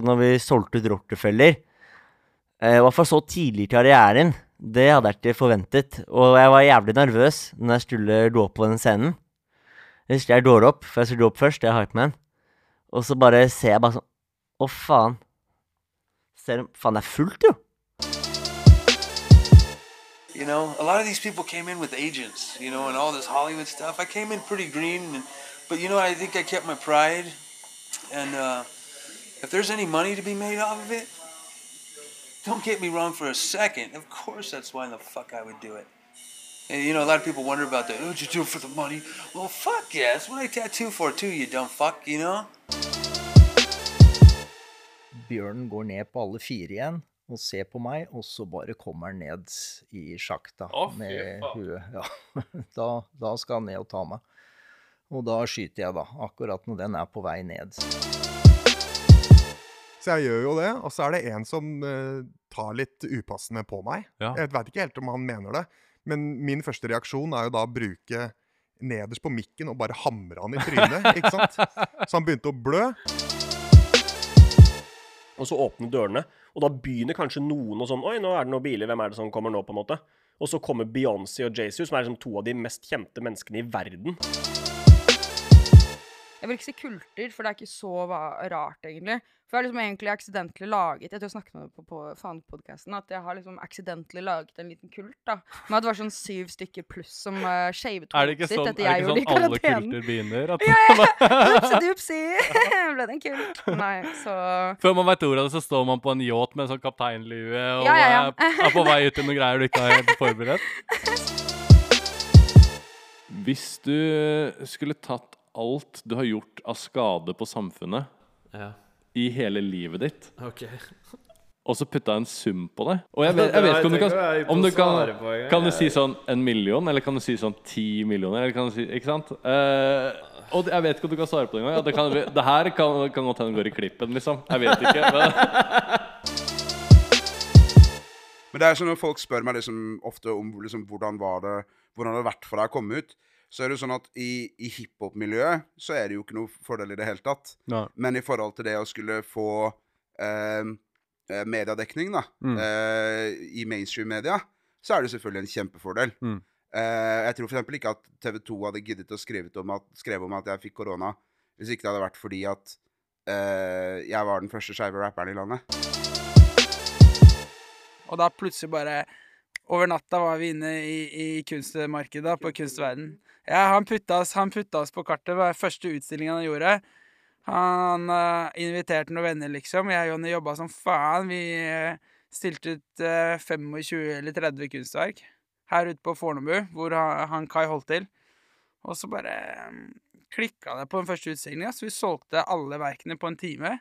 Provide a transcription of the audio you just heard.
når vi solgte ut Rockefeller. I hvert fall så tidlig i karrieren. Det hadde jeg ikke forventet. Og jeg var jævlig nervøs når jeg skulle gå opp på den scenen. Jeg husker jeg går opp, for jeg skulle gå opp først. Jeg er hypeman. Og så bare ser jeg bare sånn Å, faen. Ser du Faen, det er fullt, jo. You know, a lot of these people came in with agents, you know, and all this Hollywood stuff. I came in pretty green, and, but you know, I think I kept my pride. And uh, if there's any money to be made off of it, don't get me wrong for a second. Of course, that's why the fuck I would do it. And, you know, a lot of people wonder about that. Oh, did you do it for the money? Well, fuck yeah, that's what I tattoo for too. You dumb fuck, you know. Bjørnen går ned på alle fire igjen og ser på meg, og så bare kommer han ned i sjakta oh, med huet. Ja. Da, da skal han ned og ta meg. Og da skyter jeg, da. Akkurat når den er på vei ned. Så jeg gjør jo det, og så er det en som uh, tar litt upassende på meg. Ja. Jeg veit ikke helt om han mener det, men min første reaksjon er jo da å bruke nederst på mikken og bare hamre han i trynet. ikke sant? Så han begynte å blø. Og så åpner dørene, og da begynner kanskje noen å sånn Oi, nå er det noen biler, hvem er det som kommer nå, på en måte? Og så kommer Beyoncé og Jay-Z, som er liksom to av de mest kjente menneskene i verden. Jeg vil ikke si kulter, for det er ikke så rart, egentlig. For jeg har liksom egentlig accidentally laget Jeg tror jeg snakket med det på, på faen-podcasten, at jeg har liksom accidentally laget en liten kult, da. Men at det var sånn syv stykker pluss som uh, shavet Er det ikke sitt sånn, etter er jeg det gjorde ikke det ikke sånn alle kulter begynner? At Ja, ja. Upsi-dupsi. Ble det en kult? Nei, så Før man vet ordet av det, så står man på en yacht med en sånn kapteinlue og Ja, ja, ja. Er, er på vei ut til noen greier du ikke har helt forberedt. Hvis du skulle tatt alt du har gjort av skade på samfunnet Ja. i hele livet ditt, Ok. og så putta en sum på det Og jeg vet, jeg vet ikke om du kan om du kan, kan du si sånn en million, eller kan du si sånn ti millioner, eller kan du si Ikke sant? Uh, og jeg vet ikke om du kan svare på det engang. Ja, det, kan, det her kan, kan godt hende går i klippen, liksom. Jeg vet ikke. Men, Men det er sånn når folk spør meg liksom ofte om liksom, hvordan var det hvordan har det vært for deg å komme ut, så er det jo sånn at i, i hiphop-miljøet så er det jo ikke noe fordel i det hele tatt. Nei. Men i forhold til det å skulle få eh, eh, mediedekning da, Mm. eh, i mainstream-media, så er det selvfølgelig en kjempefordel. Mm. Eh, jeg tror f.eks. ikke at TV 2 hadde giddet å skrive om at, om at jeg fikk korona, hvis ikke det hadde vært fordi at eh, jeg var den første skeive rapperen i landet. Og da plutselig bare Over natta var vi inne i, i kunstmarkedet, da, på kunstverden. Ja, han putta oss, han putta oss på kartet. Det var første utstillingen han gjorde. Han uh, inviterte noen venner, liksom. Jeg og Jonny jobba som faen. Vi uh, stilte ut uh, 25 eller 30 kunstverk her ute på Fornebu, hvor han, han Kai holdt til. Og så bare um, klikka det på den første utstillinga, så vi solgte alle verkene på en time.